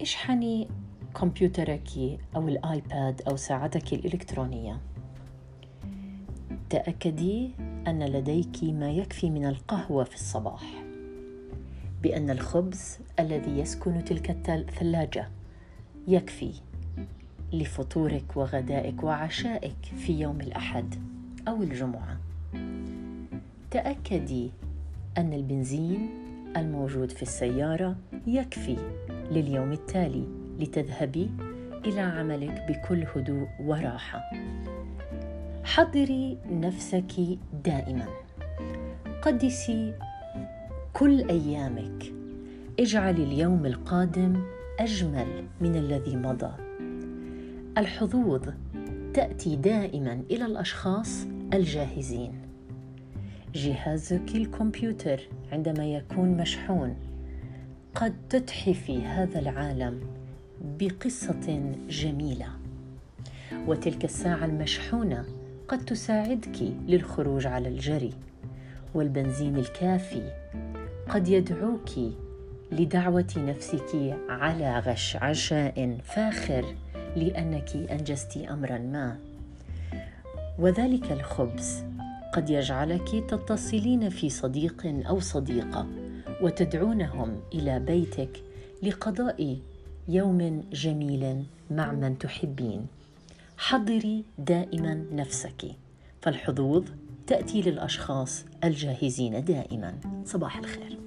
اشحني كمبيوترك أو الآيباد أو ساعتك الإلكترونية؟ تأكدي أن لديك ما يكفي من القهوة في الصباح بأن الخبز الذي يسكن تلك الثلاجة يكفي لفطورك وغدائك وعشائك في يوم الأحد أو الجمعة. تأكدي أن البنزين الموجود في السيارة يكفي لليوم التالي لتذهبي إلى عملك بكل هدوء وراحة. حضري نفسك دائما. قدسي كل أيامك. اجعلي اليوم القادم أجمل من الذي مضى. الحظوظ تأتي دائما إلى الأشخاص الجاهزين. جهازك الكمبيوتر عندما يكون مشحون. قد تتحفي هذا العالم بقصة جميلة. وتلك الساعة المشحونة قد تساعدك للخروج على الجري. والبنزين الكافي قد يدعوك لدعوة نفسك على غش عشاء فاخر لأنك أنجزت امرا ما. وذلك الخبز قد يجعلك تتصلين في صديق أو صديقة وتدعونهم إلى بيتك لقضاء يوم جميل مع من تحبين. حضري دائما نفسك. فالحظوظ تأتي للأشخاص الجاهزين دائما. صباح الخير.